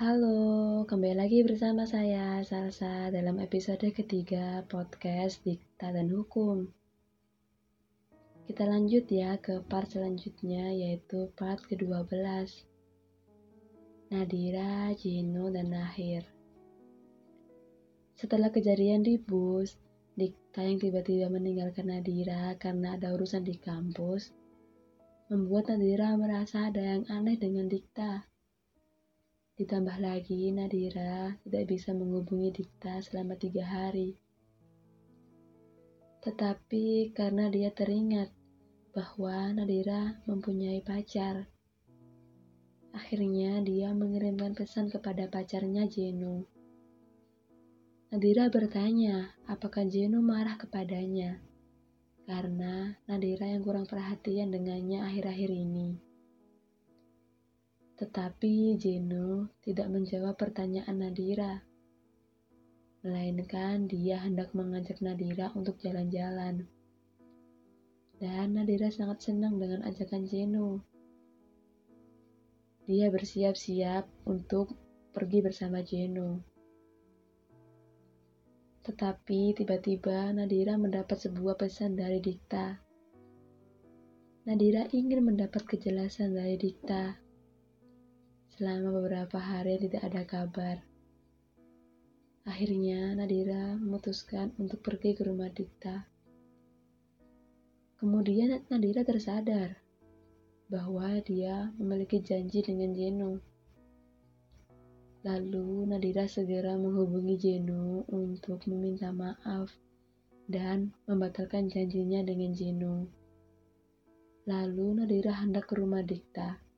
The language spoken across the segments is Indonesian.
Halo, kembali lagi bersama saya Salsa dalam episode ketiga podcast Dikta dan Hukum. Kita lanjut ya ke part selanjutnya yaitu part ke-12. Nadira, Jino, dan Nahir. Setelah kejadian di bus, Dikta yang tiba-tiba meninggalkan Nadira karena ada urusan di kampus, membuat Nadira merasa ada yang aneh dengan Dikta. Ditambah lagi, Nadira tidak bisa menghubungi Dikta selama tiga hari. Tetapi karena dia teringat bahwa Nadira mempunyai pacar, akhirnya dia mengirimkan pesan kepada pacarnya Jeno. Nadira bertanya apakah Jeno marah kepadanya karena Nadira yang kurang perhatian dengannya akhir-akhir ini. Tetapi Jeno tidak menjawab pertanyaan Nadira, melainkan dia hendak mengajak Nadira untuk jalan-jalan. Dan Nadira sangat senang dengan ajakan Jeno. Dia bersiap-siap untuk pergi bersama Jeno. Tetapi tiba-tiba Nadira mendapat sebuah pesan dari Dikta. Nadira ingin mendapat kejelasan dari Dikta. Selama beberapa hari tidak ada kabar. Akhirnya Nadira memutuskan untuk pergi ke rumah Dikta. Kemudian Nadira tersadar bahwa dia memiliki janji dengan Jeno Lalu Nadira segera menghubungi Jeno untuk meminta maaf dan membatalkan janjinya dengan Jeno. Lalu Nadira hendak ke rumah Dikta.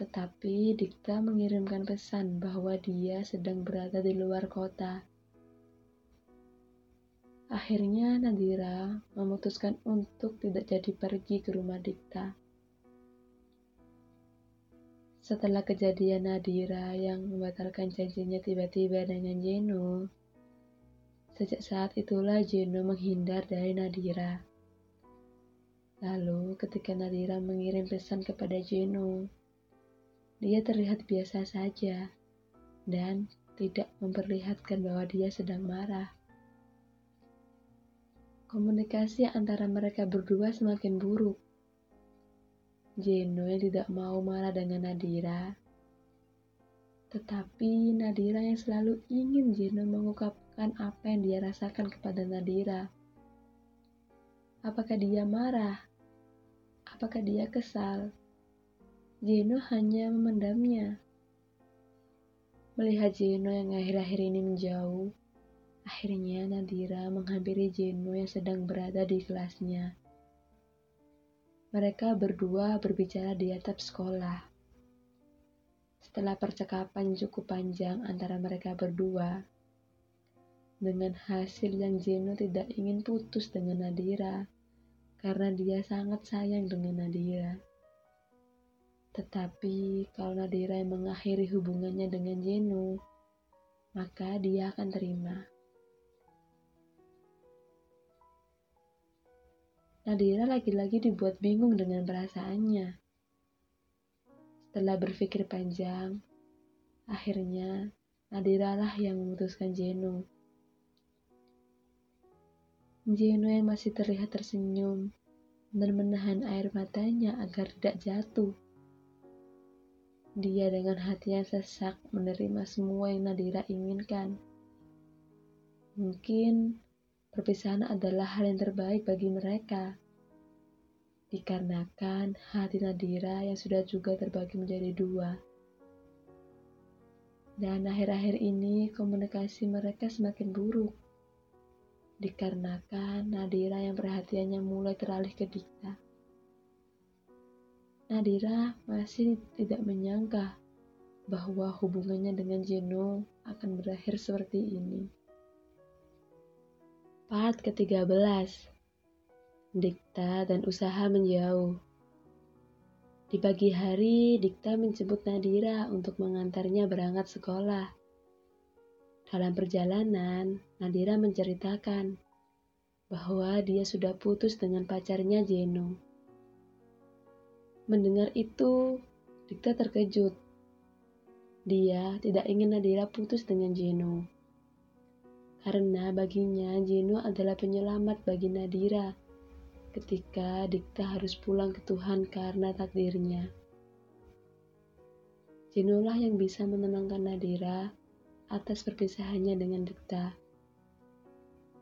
Tetapi Dikta mengirimkan pesan bahwa dia sedang berada di luar kota. Akhirnya Nadira memutuskan untuk tidak jadi pergi ke rumah Dikta. Setelah kejadian Nadira yang membatalkan janjinya tiba-tiba dengan Jeno, sejak saat itulah Jeno menghindar dari Nadira. Lalu ketika Nadira mengirim pesan kepada Jeno, dia terlihat biasa saja dan tidak memperlihatkan bahwa dia sedang marah. Komunikasi antara mereka berdua semakin buruk. Jeno tidak mau marah dengan Nadira. Tetapi Nadira yang selalu ingin Jeno mengungkapkan apa yang dia rasakan kepada Nadira. Apakah dia marah? Apakah dia kesal? Jeno hanya memendamnya. Melihat Jeno yang akhir-akhir ini menjauh, akhirnya Nadira menghampiri Jeno yang sedang berada di kelasnya. Mereka berdua berbicara di atap sekolah. Setelah percakapan cukup panjang antara mereka berdua, dengan hasil yang Jeno tidak ingin putus dengan Nadira karena dia sangat sayang dengan Nadira. Tetapi kalau Nadira yang mengakhiri hubungannya dengan Jeno, maka dia akan terima. Nadira lagi-lagi dibuat bingung dengan perasaannya. Setelah berpikir panjang, akhirnya Nadira lah yang memutuskan Jeno. Jeno yang masih terlihat tersenyum dan menahan air matanya agar tidak jatuh. Dia dengan hati yang sesak menerima semua yang Nadira inginkan. Mungkin perpisahan adalah hal yang terbaik bagi mereka. Dikarenakan hati Nadira yang sudah juga terbagi menjadi dua. Dan akhir-akhir ini komunikasi mereka semakin buruk. Dikarenakan Nadira yang perhatiannya mulai teralih ke Dikta. Nadira masih tidak menyangka bahwa hubungannya dengan Jeno akan berakhir seperti ini. Part ke-13 Dikta dan usaha menjauh Di pagi hari, Dikta menjemput Nadira untuk mengantarnya berangkat sekolah. Dalam perjalanan, Nadira menceritakan bahwa dia sudah putus dengan pacarnya Jeno. Mendengar itu, Dikta terkejut. Dia tidak ingin Nadira putus dengan Jeno. Karena baginya Jeno adalah penyelamat bagi Nadira ketika Dikta harus pulang ke Tuhan karena takdirnya. Jenolah yang bisa menenangkan Nadira atas perpisahannya dengan Dikta.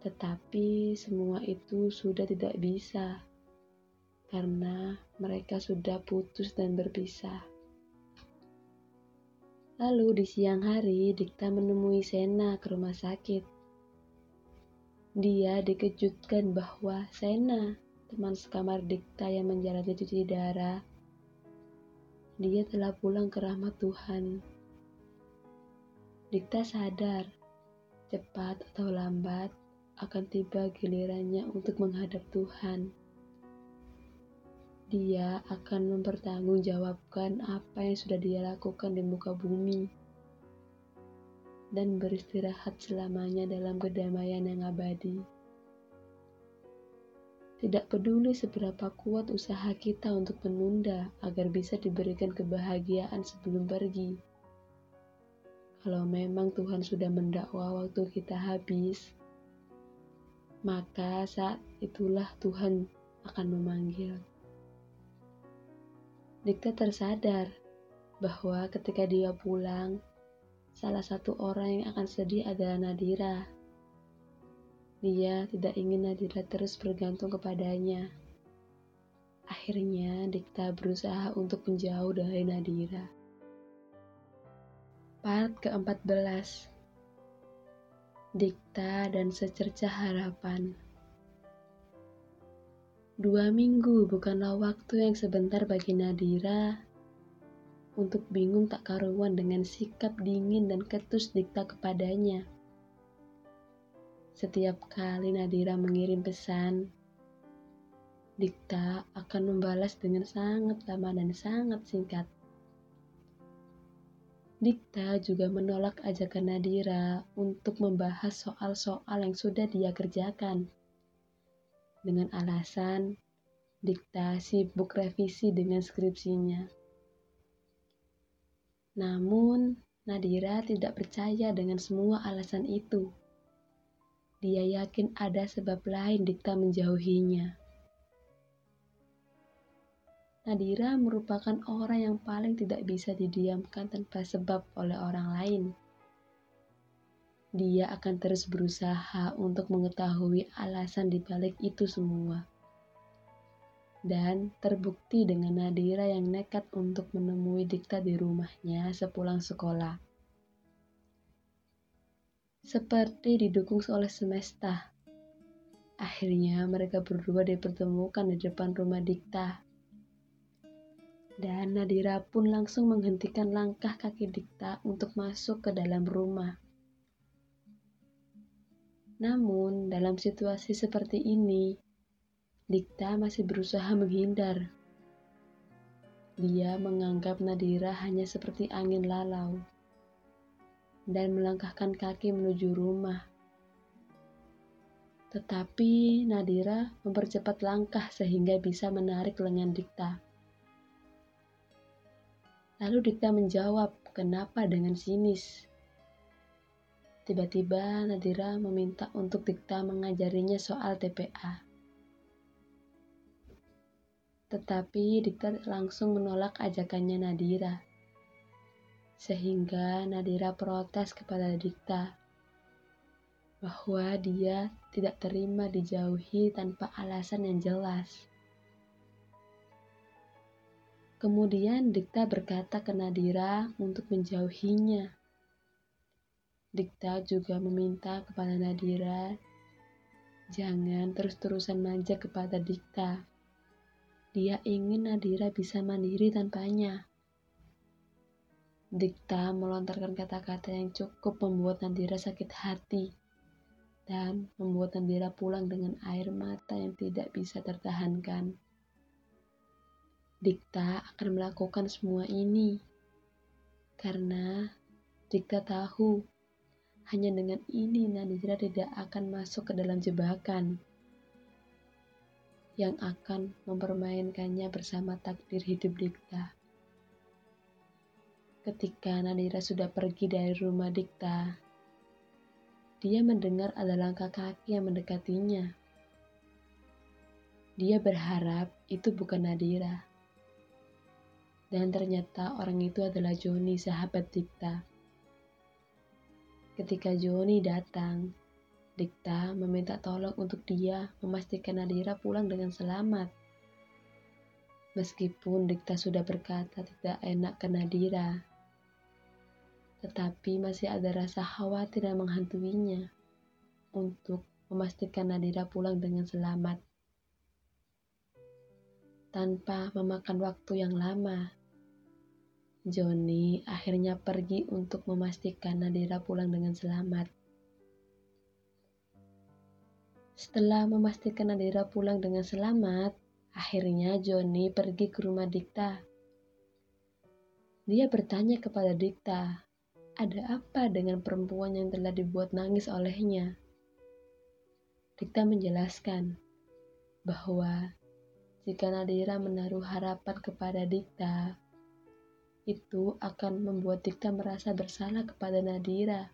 Tetapi semua itu sudah tidak bisa karena mereka sudah putus dan berpisah. Lalu di siang hari, Dikta menemui Sena ke rumah sakit. Dia dikejutkan bahwa Sena, teman sekamar Dikta yang menjalani cuci darah, dia telah pulang ke rahmat Tuhan. Dikta sadar, cepat atau lambat akan tiba gilirannya untuk menghadap Tuhan dia akan mempertanggungjawabkan apa yang sudah dia lakukan di muka bumi dan beristirahat selamanya dalam kedamaian yang abadi. Tidak peduli seberapa kuat usaha kita untuk menunda agar bisa diberikan kebahagiaan sebelum pergi. Kalau memang Tuhan sudah mendakwa waktu kita habis, maka saat itulah Tuhan akan memanggil. Dikta tersadar bahwa ketika dia pulang, salah satu orang yang akan sedih adalah Nadira. Dia tidak ingin Nadira terus bergantung kepadanya. Akhirnya, Dikta berusaha untuk menjauh dari Nadira. Part ke-14 Dikta dan Secercah Harapan Dua minggu bukanlah waktu yang sebentar bagi Nadira untuk bingung tak karuan dengan sikap dingin dan ketus Dikta kepadanya. Setiap kali Nadira mengirim pesan, Dikta akan membalas dengan sangat lama dan sangat singkat. Dikta juga menolak ajakan Nadira untuk membahas soal-soal yang sudah dia kerjakan dengan alasan Dikta sibuk revisi dengan skripsinya. Namun, Nadira tidak percaya dengan semua alasan itu. Dia yakin ada sebab lain Dikta menjauhinya. Nadira merupakan orang yang paling tidak bisa didiamkan tanpa sebab oleh orang lain dia akan terus berusaha untuk mengetahui alasan dibalik itu semua. Dan terbukti dengan Nadira yang nekat untuk menemui Dikta di rumahnya sepulang sekolah. Seperti didukung oleh semesta, akhirnya mereka berdua dipertemukan di depan rumah Dikta. Dan Nadira pun langsung menghentikan langkah kaki Dikta untuk masuk ke dalam rumah. Namun, dalam situasi seperti ini, Dikta masih berusaha menghindar. Dia menganggap Nadira hanya seperti angin lalau dan melangkahkan kaki menuju rumah. Tetapi Nadira mempercepat langkah sehingga bisa menarik lengan Dikta. Lalu Dikta menjawab, "Kenapa dengan sinis?" Tiba-tiba Nadira meminta untuk Dikta mengajarinya soal TPA. Tetapi Dikta langsung menolak ajakannya Nadira. Sehingga Nadira protes kepada Dikta bahwa dia tidak terima dijauhi tanpa alasan yang jelas. Kemudian Dikta berkata ke Nadira untuk menjauhinya Dikta juga meminta kepada Nadira jangan terus-terusan manja kepada Dikta. Dia ingin Nadira bisa mandiri tanpanya. Dikta melontarkan kata-kata yang cukup membuat Nadira sakit hati dan membuat Nadira pulang dengan air mata yang tidak bisa tertahankan. Dikta akan melakukan semua ini karena Dikta tahu hanya dengan ini Nadira tidak akan masuk ke dalam jebakan yang akan mempermainkannya bersama takdir hidup Dikta. Ketika Nadira sudah pergi dari rumah Dikta, dia mendengar ada langkah kaki yang mendekatinya. Dia berharap itu bukan Nadira. Dan ternyata orang itu adalah Joni, sahabat Dikta. Ketika Joni datang, Dikta meminta tolong untuk dia memastikan Nadira pulang dengan selamat. Meskipun Dikta sudah berkata tidak enak ke Nadira, tetapi masih ada rasa khawatir yang menghantuinya untuk memastikan Nadira pulang dengan selamat. Tanpa memakan waktu yang lama, Joni akhirnya pergi untuk memastikan Nadira pulang dengan selamat. Setelah memastikan Nadira pulang dengan selamat, akhirnya Joni pergi ke rumah Dikta. Dia bertanya kepada Dikta ada apa dengan perempuan yang telah dibuat nangis olehnya? Dikta menjelaskan bahwa jika Nadira menaruh harapan kepada Dikta, itu akan membuat Dikta merasa bersalah kepada Nadira.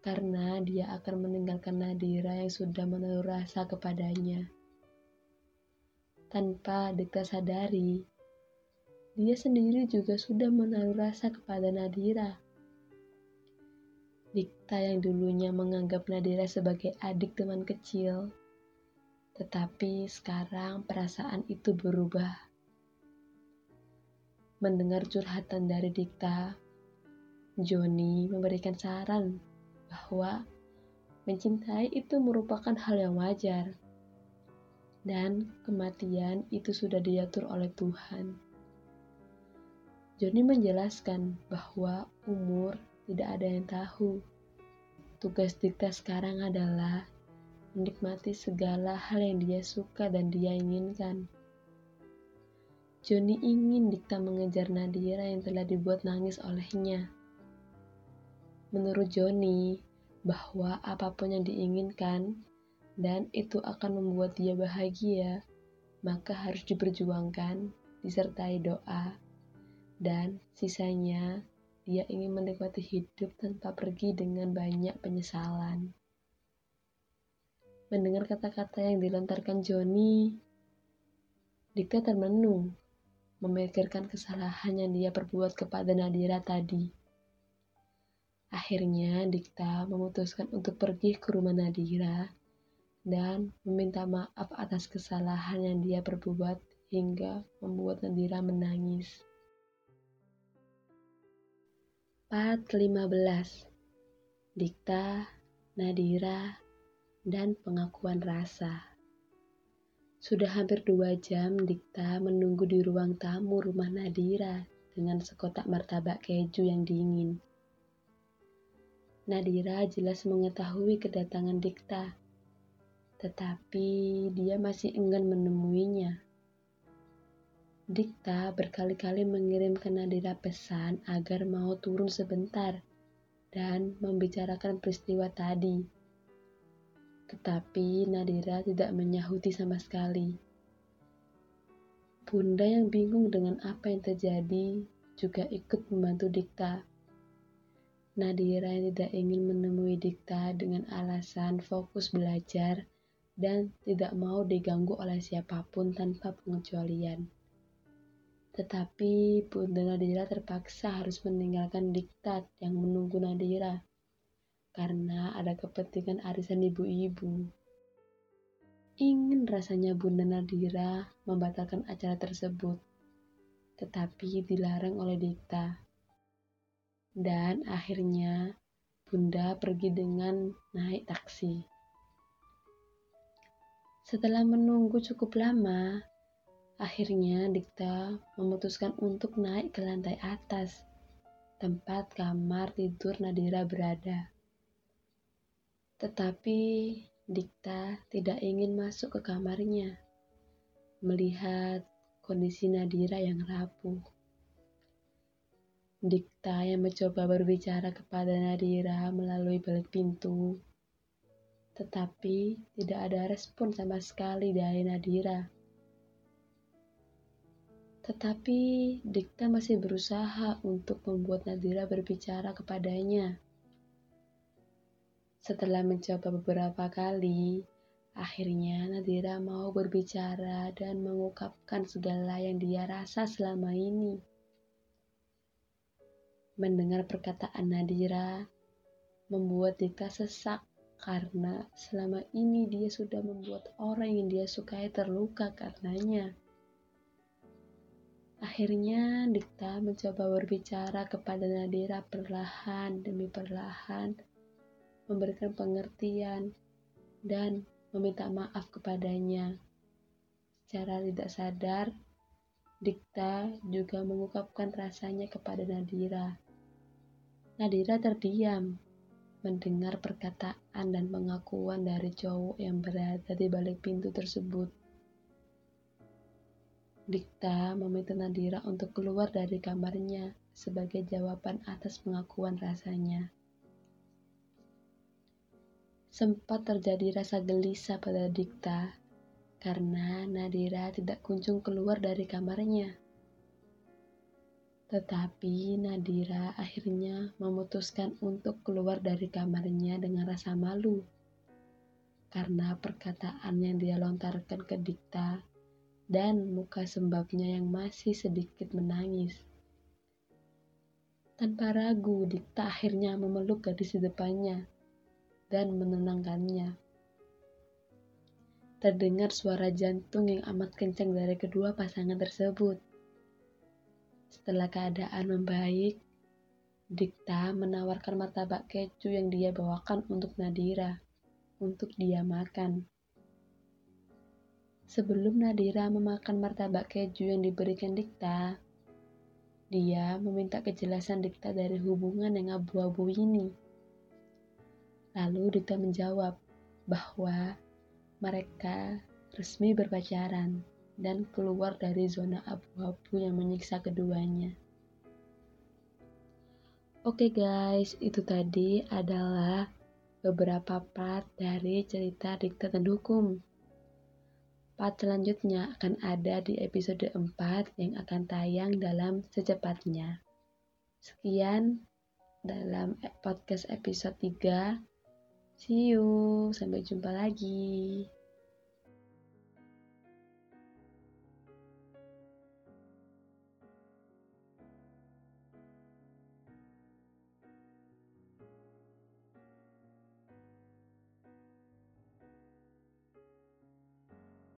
Karena dia akan meninggalkan Nadira yang sudah menaruh rasa kepadanya. Tanpa Dikta sadari, dia sendiri juga sudah menaruh rasa kepada Nadira. Dikta yang dulunya menganggap Nadira sebagai adik teman kecil, tetapi sekarang perasaan itu berubah. Mendengar curhatan dari Dikta, Joni memberikan saran bahwa mencintai itu merupakan hal yang wajar, dan kematian itu sudah diatur oleh Tuhan. Joni menjelaskan bahwa umur tidak ada yang tahu. Tugas Dikta sekarang adalah menikmati segala hal yang dia suka dan dia inginkan. Joni ingin Dikta mengejar Nadira yang telah dibuat nangis olehnya. Menurut Joni, bahwa apa pun yang diinginkan dan itu akan membuat dia bahagia, maka harus diperjuangkan disertai doa dan sisanya dia ingin menikmati hidup tanpa pergi dengan banyak penyesalan. Mendengar kata-kata yang dilontarkan Joni, Dika termenung, memikirkan kesalahan yang dia perbuat kepada Nadira tadi. Akhirnya Dikta memutuskan untuk pergi ke rumah Nadira dan meminta maaf atas kesalahan yang dia perbuat hingga membuat Nadira menangis. Part 15 Dikta, Nadira, dan pengakuan rasa Sudah hampir dua jam Dikta menunggu di ruang tamu rumah Nadira dengan sekotak martabak keju yang dingin. Nadira jelas mengetahui kedatangan Dikta, tetapi dia masih enggan menemuinya. Dikta berkali-kali mengirimkan Nadira pesan agar mau turun sebentar dan membicarakan peristiwa tadi. Tetapi Nadira tidak menyahuti sama sekali. Bunda yang bingung dengan apa yang terjadi juga ikut membantu Dikta. Nadira yang tidak ingin menemui Dikta dengan alasan fokus belajar dan tidak mau diganggu oleh siapa pun tanpa pengecualian. Tetapi Bunda Nadira terpaksa harus meninggalkan diktat yang menunggu Nadira karena ada kepentingan arisan ibu-ibu. Ingin rasanya Bunda Nadira membatalkan acara tersebut, tetapi dilarang oleh Dikta. Dan akhirnya Bunda pergi dengan naik taksi. Setelah menunggu cukup lama, Akhirnya Dikta memutuskan untuk naik ke lantai atas, tempat kamar tidur Nadira berada. Tetapi Dikta tidak ingin masuk ke kamarnya, melihat kondisi Nadira yang rapuh. Dikta yang mencoba berbicara kepada Nadira melalui balik pintu, tetapi tidak ada respon sama sekali dari Nadira. Tetapi Dikta masih berusaha untuk membuat Nadira berbicara kepadanya. Setelah mencoba beberapa kali, akhirnya Nadira mau berbicara dan mengungkapkan segala yang dia rasa selama ini. Mendengar perkataan Nadira membuat Dikta sesak karena selama ini dia sudah membuat orang yang dia sukai terluka karenanya. Akhirnya Dikta mencoba berbicara kepada Nadira perlahan demi perlahan, memberikan pengertian dan meminta maaf kepadanya. Secara tidak sadar, Dikta juga mengungkapkan rasanya kepada Nadira. Nadira terdiam mendengar perkataan dan pengakuan dari cowok yang berada di balik pintu tersebut. Dikta meminta Nadira untuk keluar dari kamarnya sebagai jawaban atas pengakuan rasanya. Sempat terjadi rasa gelisah pada Dikta karena Nadira tidak kunjung keluar dari kamarnya. Tetapi Nadira akhirnya memutuskan untuk keluar dari kamarnya dengan rasa malu karena perkataan yang dia lontarkan ke Dikta dan muka sembabnya yang masih sedikit menangis. Tanpa ragu, Dikta akhirnya memeluk gadis di depannya dan menenangkannya. Terdengar suara jantung yang amat kencang dari kedua pasangan tersebut. Setelah keadaan membaik, Dikta menawarkan martabak keju yang dia bawakan untuk Nadira untuk dia makan. Sebelum Nadira memakan martabak keju yang diberikan Dikta, dia meminta kejelasan Dikta dari hubungan yang abu-abu ini. Lalu Dikta menjawab bahwa mereka resmi berpacaran dan keluar dari zona abu-abu yang menyiksa keduanya. Oke guys, itu tadi adalah beberapa part dari cerita Dikta dan Hukum. Part selanjutnya akan ada di episode 4 yang akan tayang dalam secepatnya. Sekian dalam podcast episode 3. See you, sampai jumpa lagi.